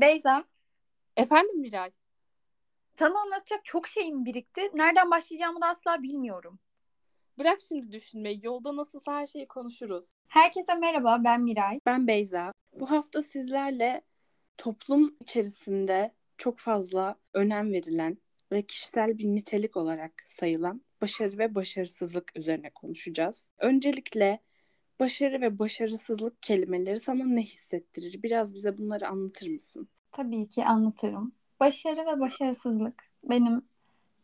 Beyza, Efendim Miray? sana anlatacak çok şeyim birikti. Nereden başlayacağımı da asla bilmiyorum. Bırak şimdi düşünmeyi. Yolda nasılsa her şeyi konuşuruz. Herkese merhaba, ben Miray. Ben Beyza. Bu hafta sizlerle toplum içerisinde çok fazla önem verilen ve kişisel bir nitelik olarak sayılan başarı ve başarısızlık üzerine konuşacağız. Öncelikle başarı ve başarısızlık kelimeleri sana ne hissettirir? Biraz bize bunları anlatır mısın? Tabii ki anlatırım. Başarı ve başarısızlık benim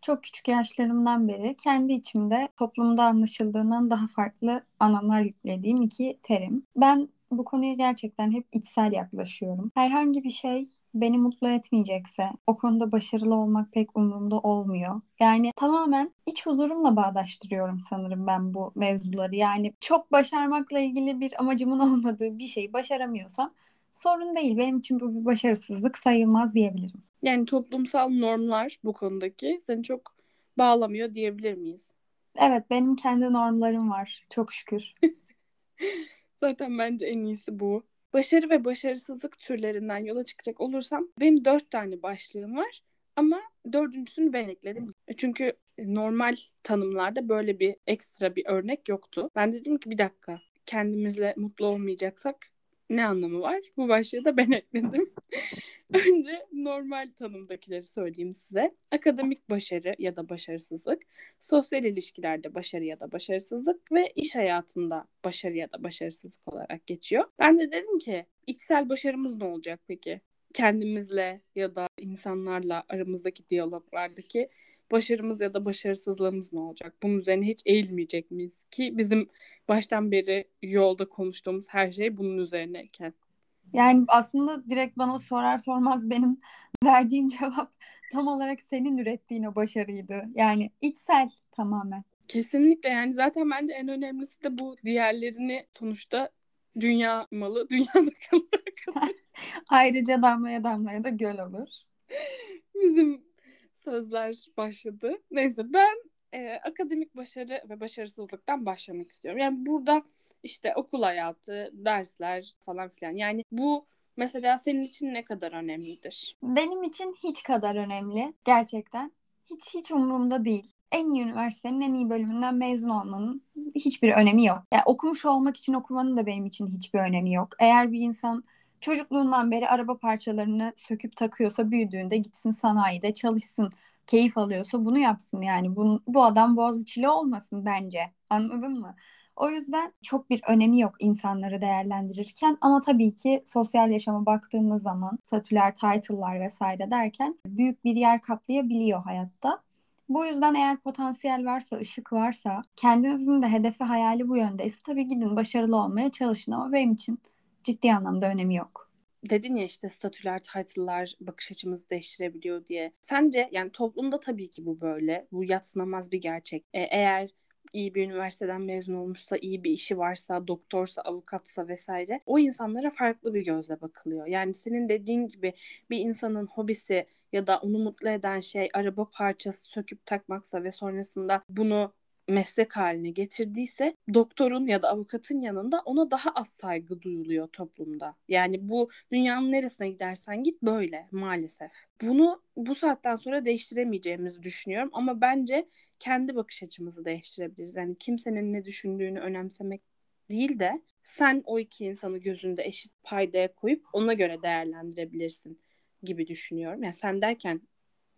çok küçük yaşlarımdan beri kendi içimde toplumda anlaşıldığından daha farklı anlamlar yüklediğim iki terim. Ben bu konuya gerçekten hep içsel yaklaşıyorum. Herhangi bir şey beni mutlu etmeyecekse o konuda başarılı olmak pek umurumda olmuyor. Yani tamamen iç huzurumla bağdaştırıyorum sanırım ben bu mevzuları. Yani çok başarmakla ilgili bir amacımın olmadığı bir şeyi başaramıyorsam sorun değil. Benim için bu bir başarısızlık sayılmaz diyebilirim. Yani toplumsal normlar bu konudaki seni çok bağlamıyor diyebilir miyiz? Evet, benim kendi normlarım var. Çok şükür. Zaten bence en iyisi bu. Başarı ve başarısızlık türlerinden yola çıkacak olursam benim dört tane başlığım var. Ama dördüncüsünü ben ekledim. Çünkü normal tanımlarda böyle bir ekstra bir örnek yoktu. Ben dedim ki bir dakika kendimizle mutlu olmayacaksak ne anlamı var? Bu başlığı da ben ekledim. Önce normal tanımdakileri söyleyeyim size. Akademik başarı ya da başarısızlık, sosyal ilişkilerde başarı ya da başarısızlık ve iş hayatında başarı ya da başarısızlık olarak geçiyor. Ben de dedim ki içsel başarımız ne olacak peki? Kendimizle ya da insanlarla aramızdaki diyaloglardaki başarımız ya da başarısızlığımız ne olacak? Bunun üzerine hiç eğilmeyecek miyiz? Ki bizim baştan beri yolda konuştuğumuz her şey bunun üzerineyken. Yani aslında direkt bana sorar sormaz benim verdiğim cevap tam olarak senin ürettiğin o başarıydı. Yani içsel tamamen. Kesinlikle yani zaten bence en önemlisi de bu diğerlerini sonuçta dünya malı dünyada kalır. Ayrıca damlaya damlaya da göl olur. Bizim sözler başladı. Neyse ben e, akademik başarı ve başarısızlıktan başlamak istiyorum. Yani burada işte okul hayatı, dersler falan filan. Yani bu mesela senin için ne kadar önemlidir? Benim için hiç kadar önemli gerçekten. Hiç hiç umurumda değil. En iyi üniversitenin en iyi bölümünden mezun olmanın hiçbir önemi yok. Yani okumuş olmak için okumanın da benim için hiçbir önemi yok. Eğer bir insan çocukluğundan beri araba parçalarını söküp takıyorsa büyüdüğünde gitsin sanayide çalışsın. Keyif alıyorsa bunu yapsın yani. Bu, bu adam Boğaziçi'li olmasın bence. Anladın mı? O yüzden çok bir önemi yok insanları değerlendirirken ama tabii ki sosyal yaşama baktığımız zaman statüler, title'lar vesaire derken büyük bir yer kaplayabiliyor hayatta. Bu yüzden eğer potansiyel varsa, ışık varsa, kendinizin de hedefi hayali bu yöndeyse tabii gidin başarılı olmaya çalışın ama benim için ciddi anlamda önemi yok. Dedin ya işte statüler, title'lar bakış açımızı değiştirebiliyor diye. Sence yani toplumda tabii ki bu böyle. Bu yatsınamaz bir gerçek. E, eğer iyi bir üniversiteden mezun olmuşsa, iyi bir işi varsa, doktorsa, avukatsa vesaire o insanlara farklı bir gözle bakılıyor. Yani senin dediğin gibi bir insanın hobisi ya da onu mutlu eden şey araba parçası söküp takmaksa ve sonrasında bunu meslek haline getirdiyse doktorun ya da avukatın yanında ona daha az saygı duyuluyor toplumda. Yani bu dünyanın neresine gidersen git böyle maalesef. Bunu bu saatten sonra değiştiremeyeceğimizi düşünüyorum ama bence kendi bakış açımızı değiştirebiliriz. Yani kimsenin ne düşündüğünü önemsemek değil de sen o iki insanı gözünde eşit paydaya koyup ona göre değerlendirebilirsin gibi düşünüyorum. Yani sen derken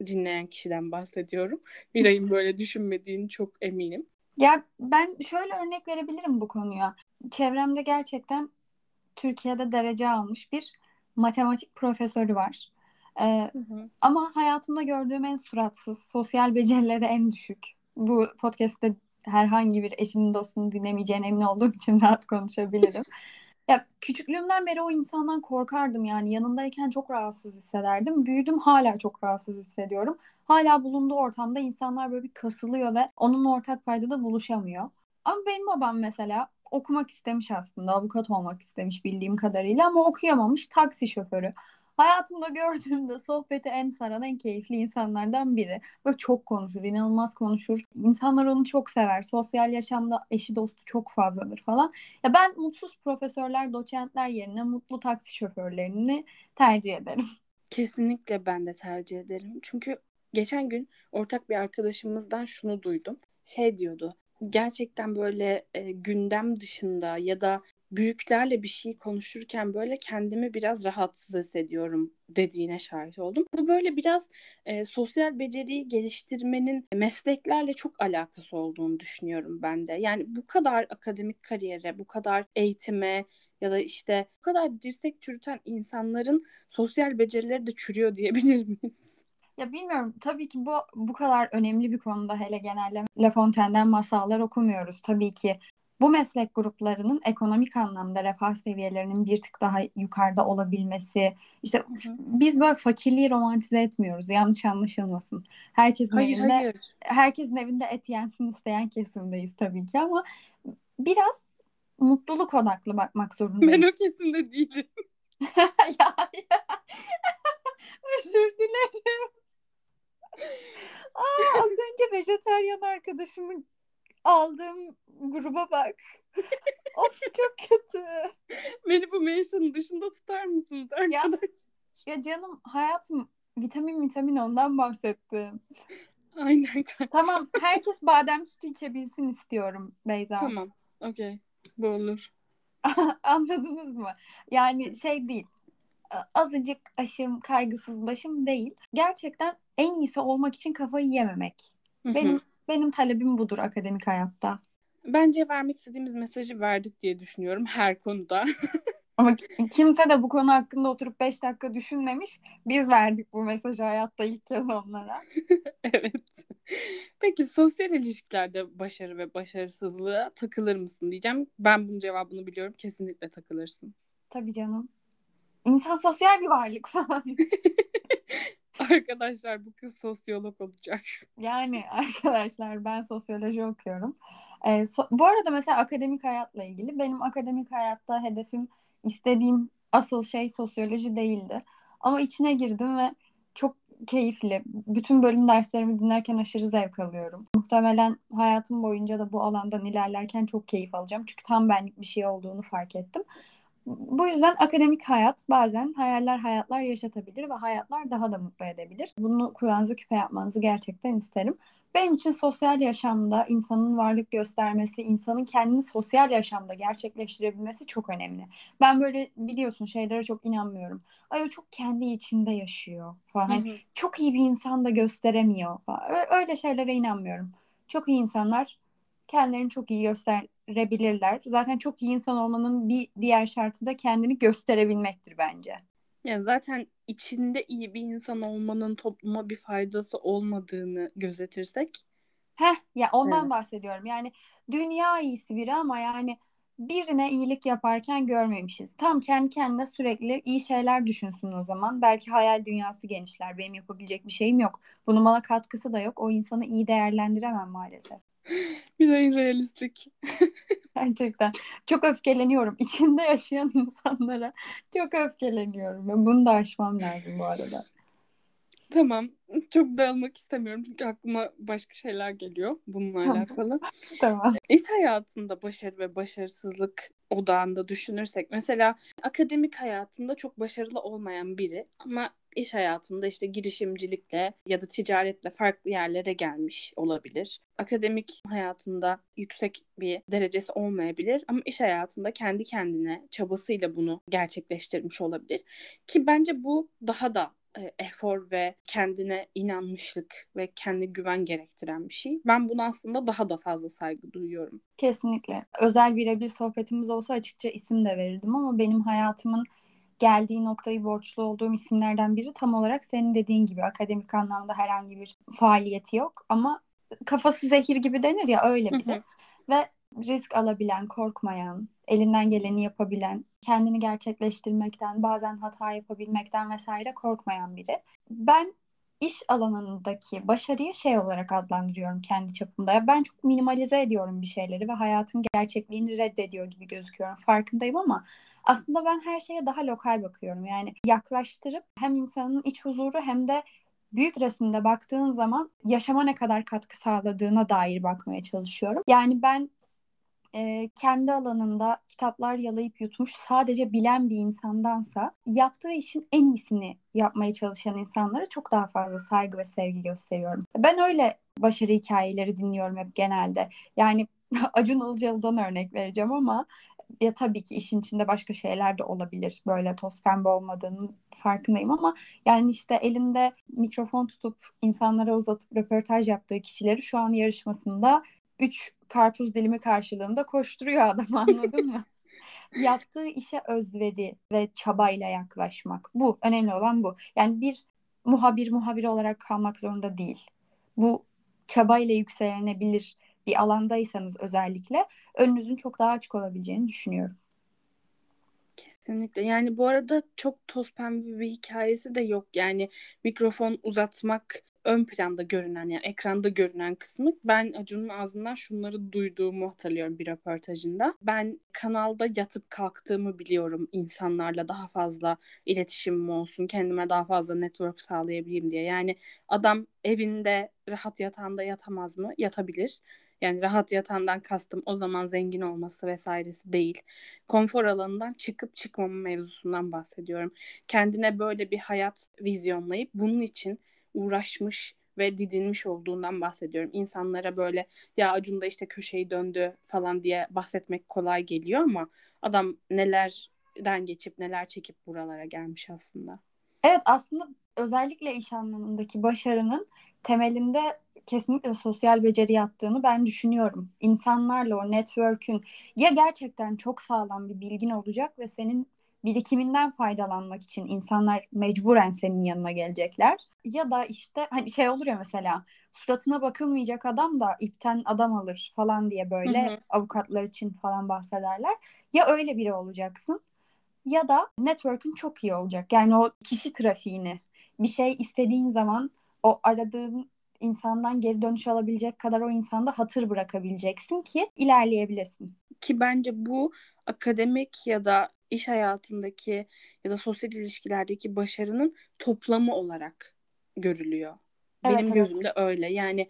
dinleyen kişiden bahsediyorum. Miray'ın böyle düşünmediğini çok eminim. Ya ben şöyle örnek verebilirim bu konuya. Çevremde gerçekten Türkiye'de derece almış bir matematik profesörü var. Ee, hı hı. Ama hayatımda gördüğüm en suratsız, sosyal becerileri en düşük. Bu podcast'te herhangi bir eşimin dostunu dinlemeyeceğine emin olduğum için rahat konuşabilirim. Ya küçüklüğümden beri o insandan korkardım yani yanındayken çok rahatsız hissederdim. Büyüdüm hala çok rahatsız hissediyorum. Hala bulunduğu ortamda insanlar böyle bir kasılıyor ve onun ortak paydada buluşamıyor. Ama benim babam mesela okumak istemiş aslında avukat olmak istemiş bildiğim kadarıyla ama okuyamamış taksi şoförü. Hayatımda gördüğümde sohbeti en saran, en keyifli insanlardan biri. Böyle çok konuşur, inanılmaz konuşur. İnsanlar onu çok sever. Sosyal yaşamda eşi dostu çok fazladır falan. Ya ben mutsuz profesörler, doçentler yerine mutlu taksi şoförlerini tercih ederim. Kesinlikle ben de tercih ederim. Çünkü geçen gün ortak bir arkadaşımızdan şunu duydum. Şey diyordu. Gerçekten böyle e, gündem dışında ya da büyüklerle bir şey konuşurken böyle kendimi biraz rahatsız hissediyorum dediğine şahit oldum. Bu böyle biraz e, sosyal beceriyi geliştirmenin mesleklerle çok alakası olduğunu düşünüyorum ben de. Yani bu kadar akademik kariyere, bu kadar eğitime ya da işte bu kadar dirsek çürüten insanların sosyal becerileri de çürüyor diyebilir miyiz? Ya bilmiyorum tabii ki bu bu kadar önemli bir konuda hele genelde La Fontaine'den masallar okumuyoruz. Tabii ki bu meslek gruplarının ekonomik anlamda refah seviyelerinin bir tık daha yukarıda olabilmesi işte hı hı. biz böyle fakirliği romantize etmiyoruz yanlış anlaşılmasın. Herkesin hayır, evinde hayır. herkesin evinde et yensin isteyen kesimdeyiz tabii ki ama biraz mutluluk odaklı bakmak zorundayız. Ben o kesimde değilim. ya, ya. Özür dilerim. Aa, az önce vejeteryan arkadaşımı aldığım gruba bak. of çok kötü. Beni bu mention'ın dışında tutar mısınız arkadaş? Ya, ya canım hayatım vitamin vitamin ondan bahsettim. Aynen. Tamam herkes badem sütü içebilsin istiyorum Beyza. Tamam okey bu olur. Anladınız mı? Yani şey değil azıcık aşım kaygısız başım değil. Gerçekten en iyisi olmak için kafayı yememek. Benim benim talebim budur akademik hayatta. Bence vermek istediğimiz mesajı verdik diye düşünüyorum her konuda. Ama kimse de bu konu hakkında oturup 5 dakika düşünmemiş. Biz verdik bu mesajı hayatta ilk kez onlara. evet. Peki sosyal ilişkilerde başarı ve başarısızlığa takılır mısın diyeceğim. Ben bunun cevabını biliyorum. Kesinlikle takılırsın. Tabii canım. İnsan sosyal bir varlık falan. Arkadaşlar bu kız sosyolog olacak. Yani arkadaşlar ben sosyoloji okuyorum. Ee, so- bu arada mesela akademik hayatla ilgili benim akademik hayatta hedefim istediğim asıl şey sosyoloji değildi. Ama içine girdim ve çok keyifli. Bütün bölüm derslerimi dinlerken aşırı zevk alıyorum. Muhtemelen hayatım boyunca da bu alandan ilerlerken çok keyif alacağım. Çünkü tam benlik bir şey olduğunu fark ettim. Bu yüzden akademik hayat bazen hayaller hayatlar yaşatabilir ve hayatlar daha da mutlu edebilir. Bunu kulağınıza küpe yapmanızı gerçekten isterim. Benim için sosyal yaşamda insanın varlık göstermesi, insanın kendini sosyal yaşamda gerçekleştirebilmesi çok önemli. Ben böyle biliyorsun şeylere çok inanmıyorum. Ay o çok kendi içinde yaşıyor falan. Hı hı. Çok iyi bir insan da gösteremiyor falan. Öyle şeylere inanmıyorum. Çok iyi insanlar kendilerini çok iyi gösterebilirler. Zaten çok iyi insan olmanın bir diğer şartı da kendini gösterebilmektir bence. Ya zaten içinde iyi bir insan olmanın topluma bir faydası olmadığını gözetirsek. Heh ya ondan evet. bahsediyorum. Yani dünya iyisi biri ama yani birine iyilik yaparken görmemişiz. Tam kendi kendine sürekli iyi şeyler düşünsün o zaman. Belki hayal dünyası genişler. Benim yapabilecek bir şeyim yok. Bunun bana katkısı da yok. O insanı iyi değerlendiremem maalesef. Bir realistlik. Gerçekten. Çok öfkeleniyorum. İçinde yaşayan insanlara çok öfkeleniyorum. Ben bunu da aşmam lazım bu arada. Tamam. Çok dağılmak istemiyorum çünkü aklıma başka şeyler geliyor bununla tamam. alakalı. tamam. İş hayatında başarı ve başarısızlık odağında düşünürsek mesela akademik hayatında çok başarılı olmayan biri ama iş hayatında işte girişimcilikle ya da ticaretle farklı yerlere gelmiş olabilir. Akademik hayatında yüksek bir derecesi olmayabilir ama iş hayatında kendi kendine çabasıyla bunu gerçekleştirmiş olabilir. Ki bence bu daha da e, efor ve kendine inanmışlık ve kendi güven gerektiren bir şey. Ben buna aslında daha da fazla saygı duyuyorum. Kesinlikle. Özel birebir sohbetimiz olsa açıkça isim de verirdim ama benim hayatımın geldiği noktayı borçlu olduğum isimlerden biri tam olarak senin dediğin gibi akademik anlamda herhangi bir faaliyeti yok ama kafası zehir gibi denir ya öyle biri. Ve risk alabilen, korkmayan, elinden geleni yapabilen, kendini gerçekleştirmekten, bazen hata yapabilmekten vesaire korkmayan biri. Ben iş alanındaki başarıyı şey olarak adlandırıyorum kendi çapımda. Ben çok minimalize ediyorum bir şeyleri ve hayatın gerçekliğini reddediyor gibi gözüküyorum. Farkındayım ama aslında ben her şeye daha lokal bakıyorum. Yani yaklaştırıp hem insanın iç huzuru hem de büyük resimde baktığın zaman yaşama ne kadar katkı sağladığına dair bakmaya çalışıyorum. Yani ben e, kendi alanında kitaplar yalayıp yutmuş sadece bilen bir insandansa yaptığı işin en iyisini yapmaya çalışan insanlara çok daha fazla saygı ve sevgi gösteriyorum. Ben öyle başarı hikayeleri dinliyorum hep genelde. Yani Acun Ilıcalı'dan örnek vereceğim ama ya tabii ki işin içinde başka şeyler de olabilir. Böyle toz pembe olmadığının farkındayım ama yani işte elinde mikrofon tutup insanlara uzatıp röportaj yaptığı kişileri şu an yarışmasında 3 karpuz dilimi karşılığında koşturuyor adam anladın mı? Yaptığı işe özveri ve çabayla yaklaşmak. Bu önemli olan bu. Yani bir muhabir muhabir olarak kalmak zorunda değil. Bu çabayla yükselenebilir bir alandaysanız özellikle önünüzün çok daha açık olabileceğini düşünüyorum. Kesinlikle. Yani bu arada çok toz pembe bir hikayesi de yok. Yani mikrofon uzatmak ön planda görünen yani ekranda görünen kısmı ben Acun'un ağzından şunları duyduğumu hatırlıyorum bir röportajında. Ben kanalda yatıp kalktığımı biliyorum insanlarla daha fazla iletişimim olsun, kendime daha fazla network sağlayabileyim diye. Yani adam evinde rahat yatağında yatamaz mı? Yatabilir. Yani rahat yatağından kastım o zaman zengin olması vesairesi değil. Konfor alanından çıkıp çıkmama mevzusundan bahsediyorum. Kendine böyle bir hayat vizyonlayıp bunun için uğraşmış ve didinmiş olduğundan bahsediyorum. İnsanlara böyle ya Acun da işte köşeyi döndü falan diye bahsetmek kolay geliyor ama adam nelerden geçip neler çekip buralara gelmiş aslında. Evet aslında özellikle iş anlamındaki başarının temelinde kesinlikle sosyal beceri yattığını ben düşünüyorum. İnsanlarla o network'ün ya gerçekten çok sağlam bir bilgin olacak ve senin birikiminden faydalanmak için insanlar mecburen senin yanına gelecekler. Ya da işte hani şey olur ya mesela suratına bakılmayacak adam da ipten adam alır falan diye böyle hı hı. avukatlar için falan bahsederler. Ya öyle biri olacaksın ya da network'ün çok iyi olacak. Yani o kişi trafiğini bir şey istediğin zaman o aradığın insandan geri dönüş alabilecek kadar o insanda hatır bırakabileceksin ki ilerleyebilesin. Ki bence bu akademik ya da iş hayatındaki ya da sosyal ilişkilerdeki başarının toplamı olarak görülüyor. Evet, Benim evet. gözümde öyle. Yani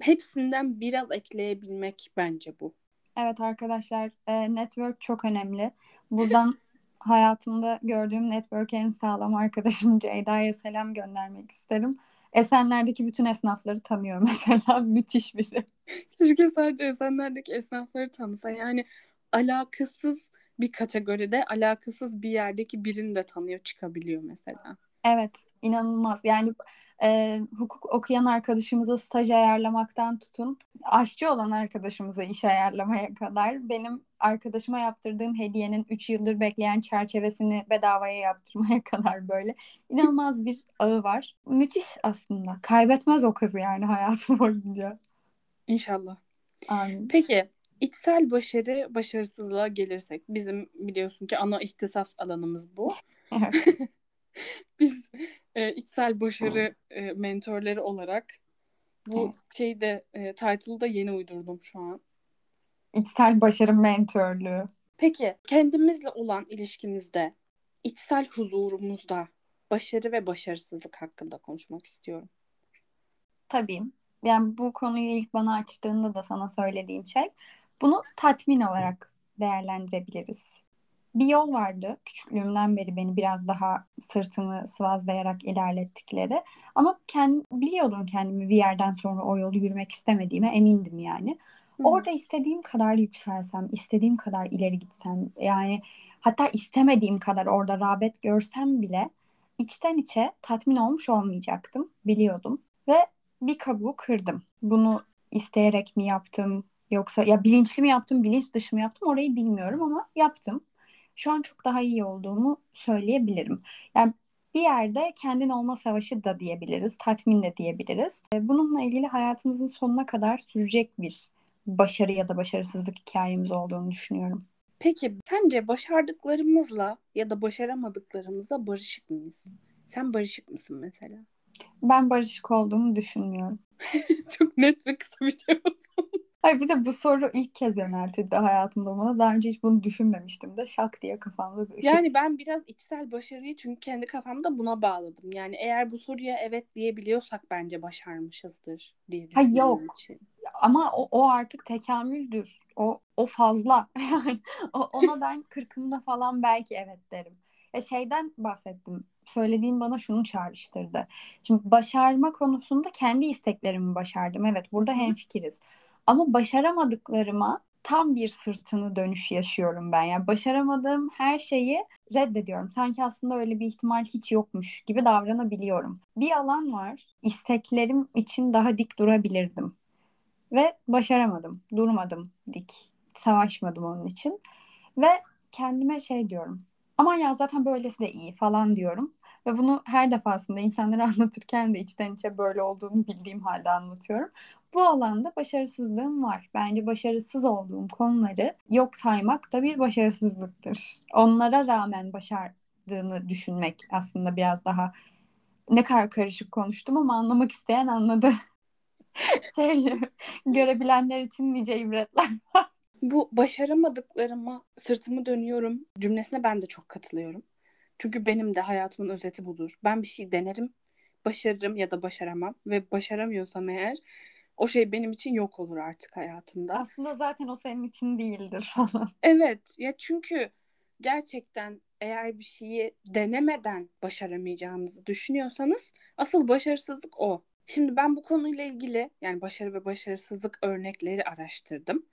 hepsinden biraz ekleyebilmek bence bu. Evet arkadaşlar, e, network çok önemli. Buradan hayatımda gördüğüm network en sağlam arkadaşım Ceyda'ya selam göndermek isterim. Esenler'deki bütün esnafları tanıyor mesela. Müthiş bir şey. Keşke sadece Esenler'deki esnafları tanısa. Yani alakasız bir kategoride alakasız bir yerdeki birini de tanıyor çıkabiliyor mesela. Evet inanılmaz yani e, hukuk okuyan arkadaşımıza staj ayarlamaktan tutun aşçı olan arkadaşımıza iş ayarlamaya kadar benim arkadaşıma yaptırdığım hediyenin 3 yıldır bekleyen çerçevesini bedavaya yaptırmaya kadar böyle inanılmaz bir ağı var. Müthiş aslında. Kaybetmez o kızı yani hayatı boyunca. İnşallah. Amin. Peki içsel başarı başarısızlığa gelirsek bizim biliyorsun ki ana ihtisas alanımız bu. Biz e, içsel başarı e, mentorları olarak bu evet. şeyde e, title'ı da yeni uydurdum şu an. İçsel başarı mentörlüğü. Peki kendimizle olan ilişkimizde içsel huzurumuzda başarı ve başarısızlık hakkında konuşmak istiyorum. Tabii. Yani bu konuyu ilk bana açtığında da sana söylediğim şey bunu tatmin olarak değerlendirebiliriz. Bir yol vardı küçüklüğümden beri beni biraz daha sırtımı sıvazlayarak ilerlettikleri. Ama kend, biliyordum kendimi bir yerden sonra o yolu yürümek istemediğime emindim yani. Orada istediğim kadar yükselsem, istediğim kadar ileri gitsem yani hatta istemediğim kadar orada rağbet görsem bile içten içe tatmin olmuş olmayacaktım biliyordum ve bir kabuğu kırdım. Bunu isteyerek mi yaptım, Yoksa ya bilinçli mi yaptım, bilinç dışı mı yaptım orayı bilmiyorum ama yaptım. Şu an çok daha iyi olduğumu söyleyebilirim. Yani bir yerde kendin olma savaşı da diyebiliriz, tatmin de diyebiliriz. Bununla ilgili hayatımızın sonuna kadar sürecek bir başarı ya da başarısızlık hikayemiz olduğunu düşünüyorum. Peki sence başardıklarımızla ya da başaramadıklarımızla barışık mıyız? Sen barışık mısın mesela? Ben barışık olduğumu düşünmüyorum. Çok net ve kısa bir cevap Hayır bir de bu soru ilk kez yöneltildi hayatımda bana. Daha önce hiç bunu düşünmemiştim de şak diye kafamda bir ışık. Yani ben biraz içsel başarıyı çünkü kendi kafamda buna bağladım. Yani eğer bu soruya evet diyebiliyorsak bence başarmışızdır diye Ha yok. için. Ama o, o artık tekamüldür. O o fazla. Yani o- ona ben kırkımda falan belki evet derim. Ya şeyden bahsettim. Söylediğin bana şunu çağrıştırdı. Şimdi başarma konusunda kendi isteklerimi başardım. Evet burada hemfikiriz. Ama başaramadıklarıma tam bir sırtını dönüş yaşıyorum ben. Yani başaramadığım her şeyi reddediyorum. Sanki aslında öyle bir ihtimal hiç yokmuş gibi davranabiliyorum. Bir alan var. İsteklerim için daha dik durabilirdim. Ve başaramadım. Durmadım dik. Savaşmadım onun için. Ve kendime şey diyorum. Aman ya zaten böylesi de iyi falan diyorum. Ve bunu her defasında insanlara anlatırken de içten içe böyle olduğunu bildiğim halde anlatıyorum. Bu alanda başarısızlığım var. Bence başarısız olduğum konuları yok saymak da bir başarısızlıktır. Onlara rağmen başardığını düşünmek aslında biraz daha ne kadar karışık konuştum ama anlamak isteyen anladı. şey görebilenler için nice ibretler. Bu başaramadıklarıma sırtımı dönüyorum cümlesine ben de çok katılıyorum. Çünkü benim de hayatımın özeti budur. Ben bir şey denerim, başarırım ya da başaramam ve başaramıyorsam eğer o şey benim için yok olur artık hayatımda. Aslında zaten o senin için değildir falan. Evet ya çünkü gerçekten eğer bir şeyi denemeden başaramayacağınızı düşünüyorsanız asıl başarısızlık o. Şimdi ben bu konuyla ilgili yani başarı ve başarısızlık örnekleri araştırdım.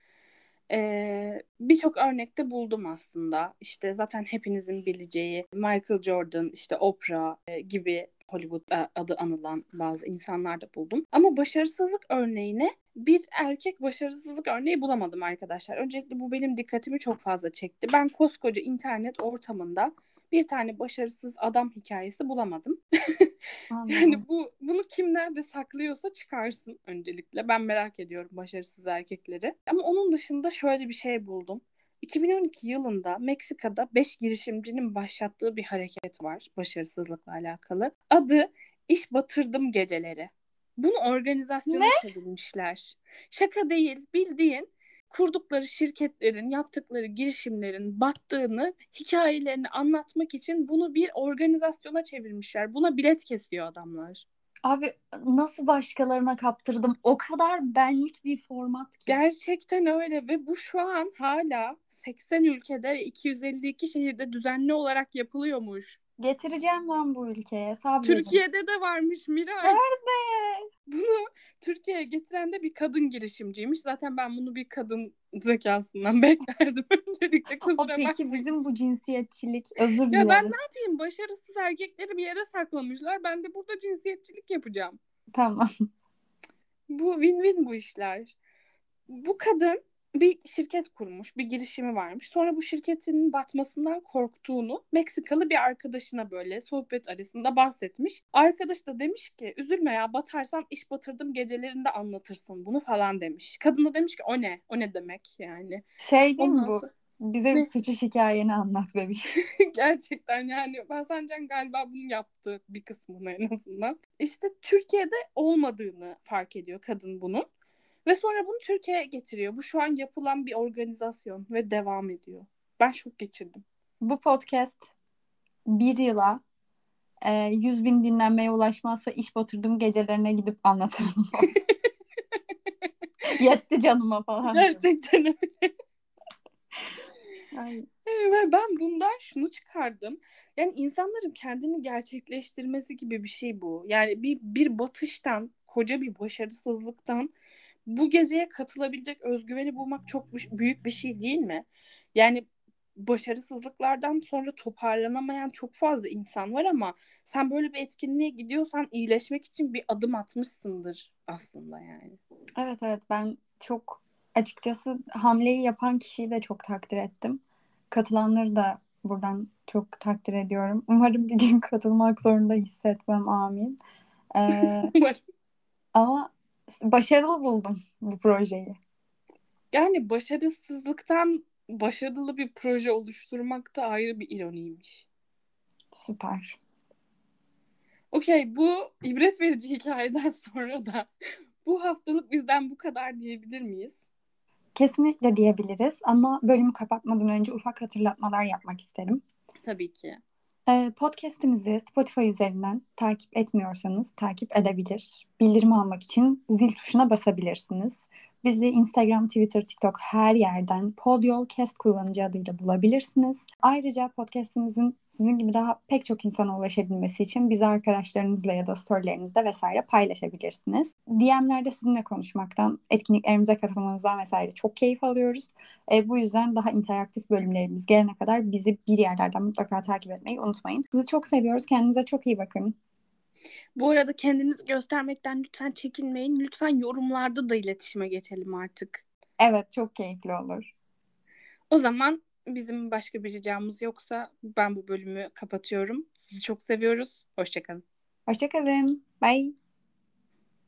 Ee, Birçok örnekte buldum aslında. İşte zaten hepinizin bileceği Michael Jordan, işte Oprah e, gibi Hollywood e, adı anılan bazı insanlar da buldum. Ama başarısızlık örneğine bir erkek başarısızlık örneği bulamadım arkadaşlar. Öncelikle bu benim dikkatimi çok fazla çekti. Ben koskoca internet ortamında bir tane başarısız adam hikayesi bulamadım. yani bu bunu kim nerede saklıyorsa çıkarsın öncelikle. Ben merak ediyorum başarısız erkekleri. Ama onun dışında şöyle bir şey buldum. 2012 yılında Meksika'da 5 girişimcinin başlattığı bir hareket var başarısızlıkla alakalı. Adı İş Batırdım Geceleri. Bunu organizasyona çevirmişler. Şaka değil, bildiğin kurdukları şirketlerin, yaptıkları girişimlerin battığını, hikayelerini anlatmak için bunu bir organizasyona çevirmişler. Buna bilet kesiyor adamlar. Abi nasıl başkalarına kaptırdım? O kadar benlik bir format ki. Gerçekten öyle ve bu şu an hala 80 ülkede ve 252 şehirde düzenli olarak yapılıyormuş. Getireceğim lan bu ülkeye. Sabredin. Türkiye'de de varmış Miray. Nerede? Bunu Türkiye'ye getiren de bir kadın girişimciymiş. Zaten ben bunu bir kadın zekasından beklerdim öncelikle O kusura peki bakmayın. bizim bu cinsiyetçilik özür Ya dileriz. ben ne yapayım? Başarısız erkekleri bir yere saklamışlar. Ben de burada cinsiyetçilik yapacağım. Tamam. Bu win-win bu işler. Bu kadın bir şirket kurmuş, bir girişimi varmış. Sonra bu şirketin batmasından korktuğunu Meksikalı bir arkadaşına böyle sohbet arasında bahsetmiş. Arkadaş da demiş ki üzülme ya batarsan iş batırdım gecelerinde anlatırsın bunu falan demiş. Kadın da demiş ki o ne? O ne demek yani? Şey değil mi bu? sonra- Bize bir sıçış hikayeni anlat bebiş. Gerçekten yani Hasan Can galiba bunu yaptı bir kısmını en azından. İşte Türkiye'de olmadığını fark ediyor kadın bunun. Ve sonra bunu Türkiye'ye getiriyor. Bu şu an yapılan bir organizasyon ve devam ediyor. Ben şok geçirdim. Bu podcast bir yıla e, 100 bin dinlenmeye ulaşmazsa iş batırdım gecelerine gidip anlatırım. Yetti canıma falan. Gerçekten öyle. Ve ben bundan şunu çıkardım. Yani insanların kendini gerçekleştirmesi gibi bir şey bu. Yani bir, bir batıştan, koca bir başarısızlıktan bu geceye katılabilecek özgüveni bulmak çok büyük bir şey değil mi? Yani başarısızlıklardan sonra toparlanamayan çok fazla insan var ama sen böyle bir etkinliğe gidiyorsan iyileşmek için bir adım atmışsındır aslında yani. Evet evet ben çok açıkçası hamleyi yapan kişiyi de çok takdir ettim. Katılanları da buradan çok takdir ediyorum. Umarım bir gün katılmak zorunda hissetmem amin. Ee, ama başarılı buldum bu projeyi. Yani başarısızlıktan başarılı bir proje oluşturmak da ayrı bir ironiymiş. Süper. Okey bu ibret verici hikayeden sonra da bu haftalık bizden bu kadar diyebilir miyiz? Kesinlikle diyebiliriz ama bölümü kapatmadan önce ufak hatırlatmalar yapmak isterim. Tabii ki. Ee, podcast'imizi Spotify üzerinden takip etmiyorsanız takip edebilir. Bildirim almak için zil tuşuna basabilirsiniz. Bizi Instagram, Twitter, TikTok her yerden Podyolcast kullanıcı adıyla bulabilirsiniz. Ayrıca podcastimizin sizin gibi daha pek çok insana ulaşabilmesi için bizi arkadaşlarınızla ya da storylerinizde vesaire paylaşabilirsiniz. DM'lerde sizinle konuşmaktan, etkinliklerimize katılmanızdan vesaire çok keyif alıyoruz. E, bu yüzden daha interaktif bölümlerimiz gelene kadar bizi bir yerlerden mutlaka takip etmeyi unutmayın. Sizi çok seviyoruz. Kendinize çok iyi bakın. Bu arada kendinizi göstermekten lütfen çekinmeyin. Lütfen yorumlarda da iletişime geçelim artık. Evet çok keyifli olur. O zaman bizim başka bir ricamız yoksa ben bu bölümü kapatıyorum. Sizi çok seviyoruz. Hoşçakalın. Hoşçakalın. Bye.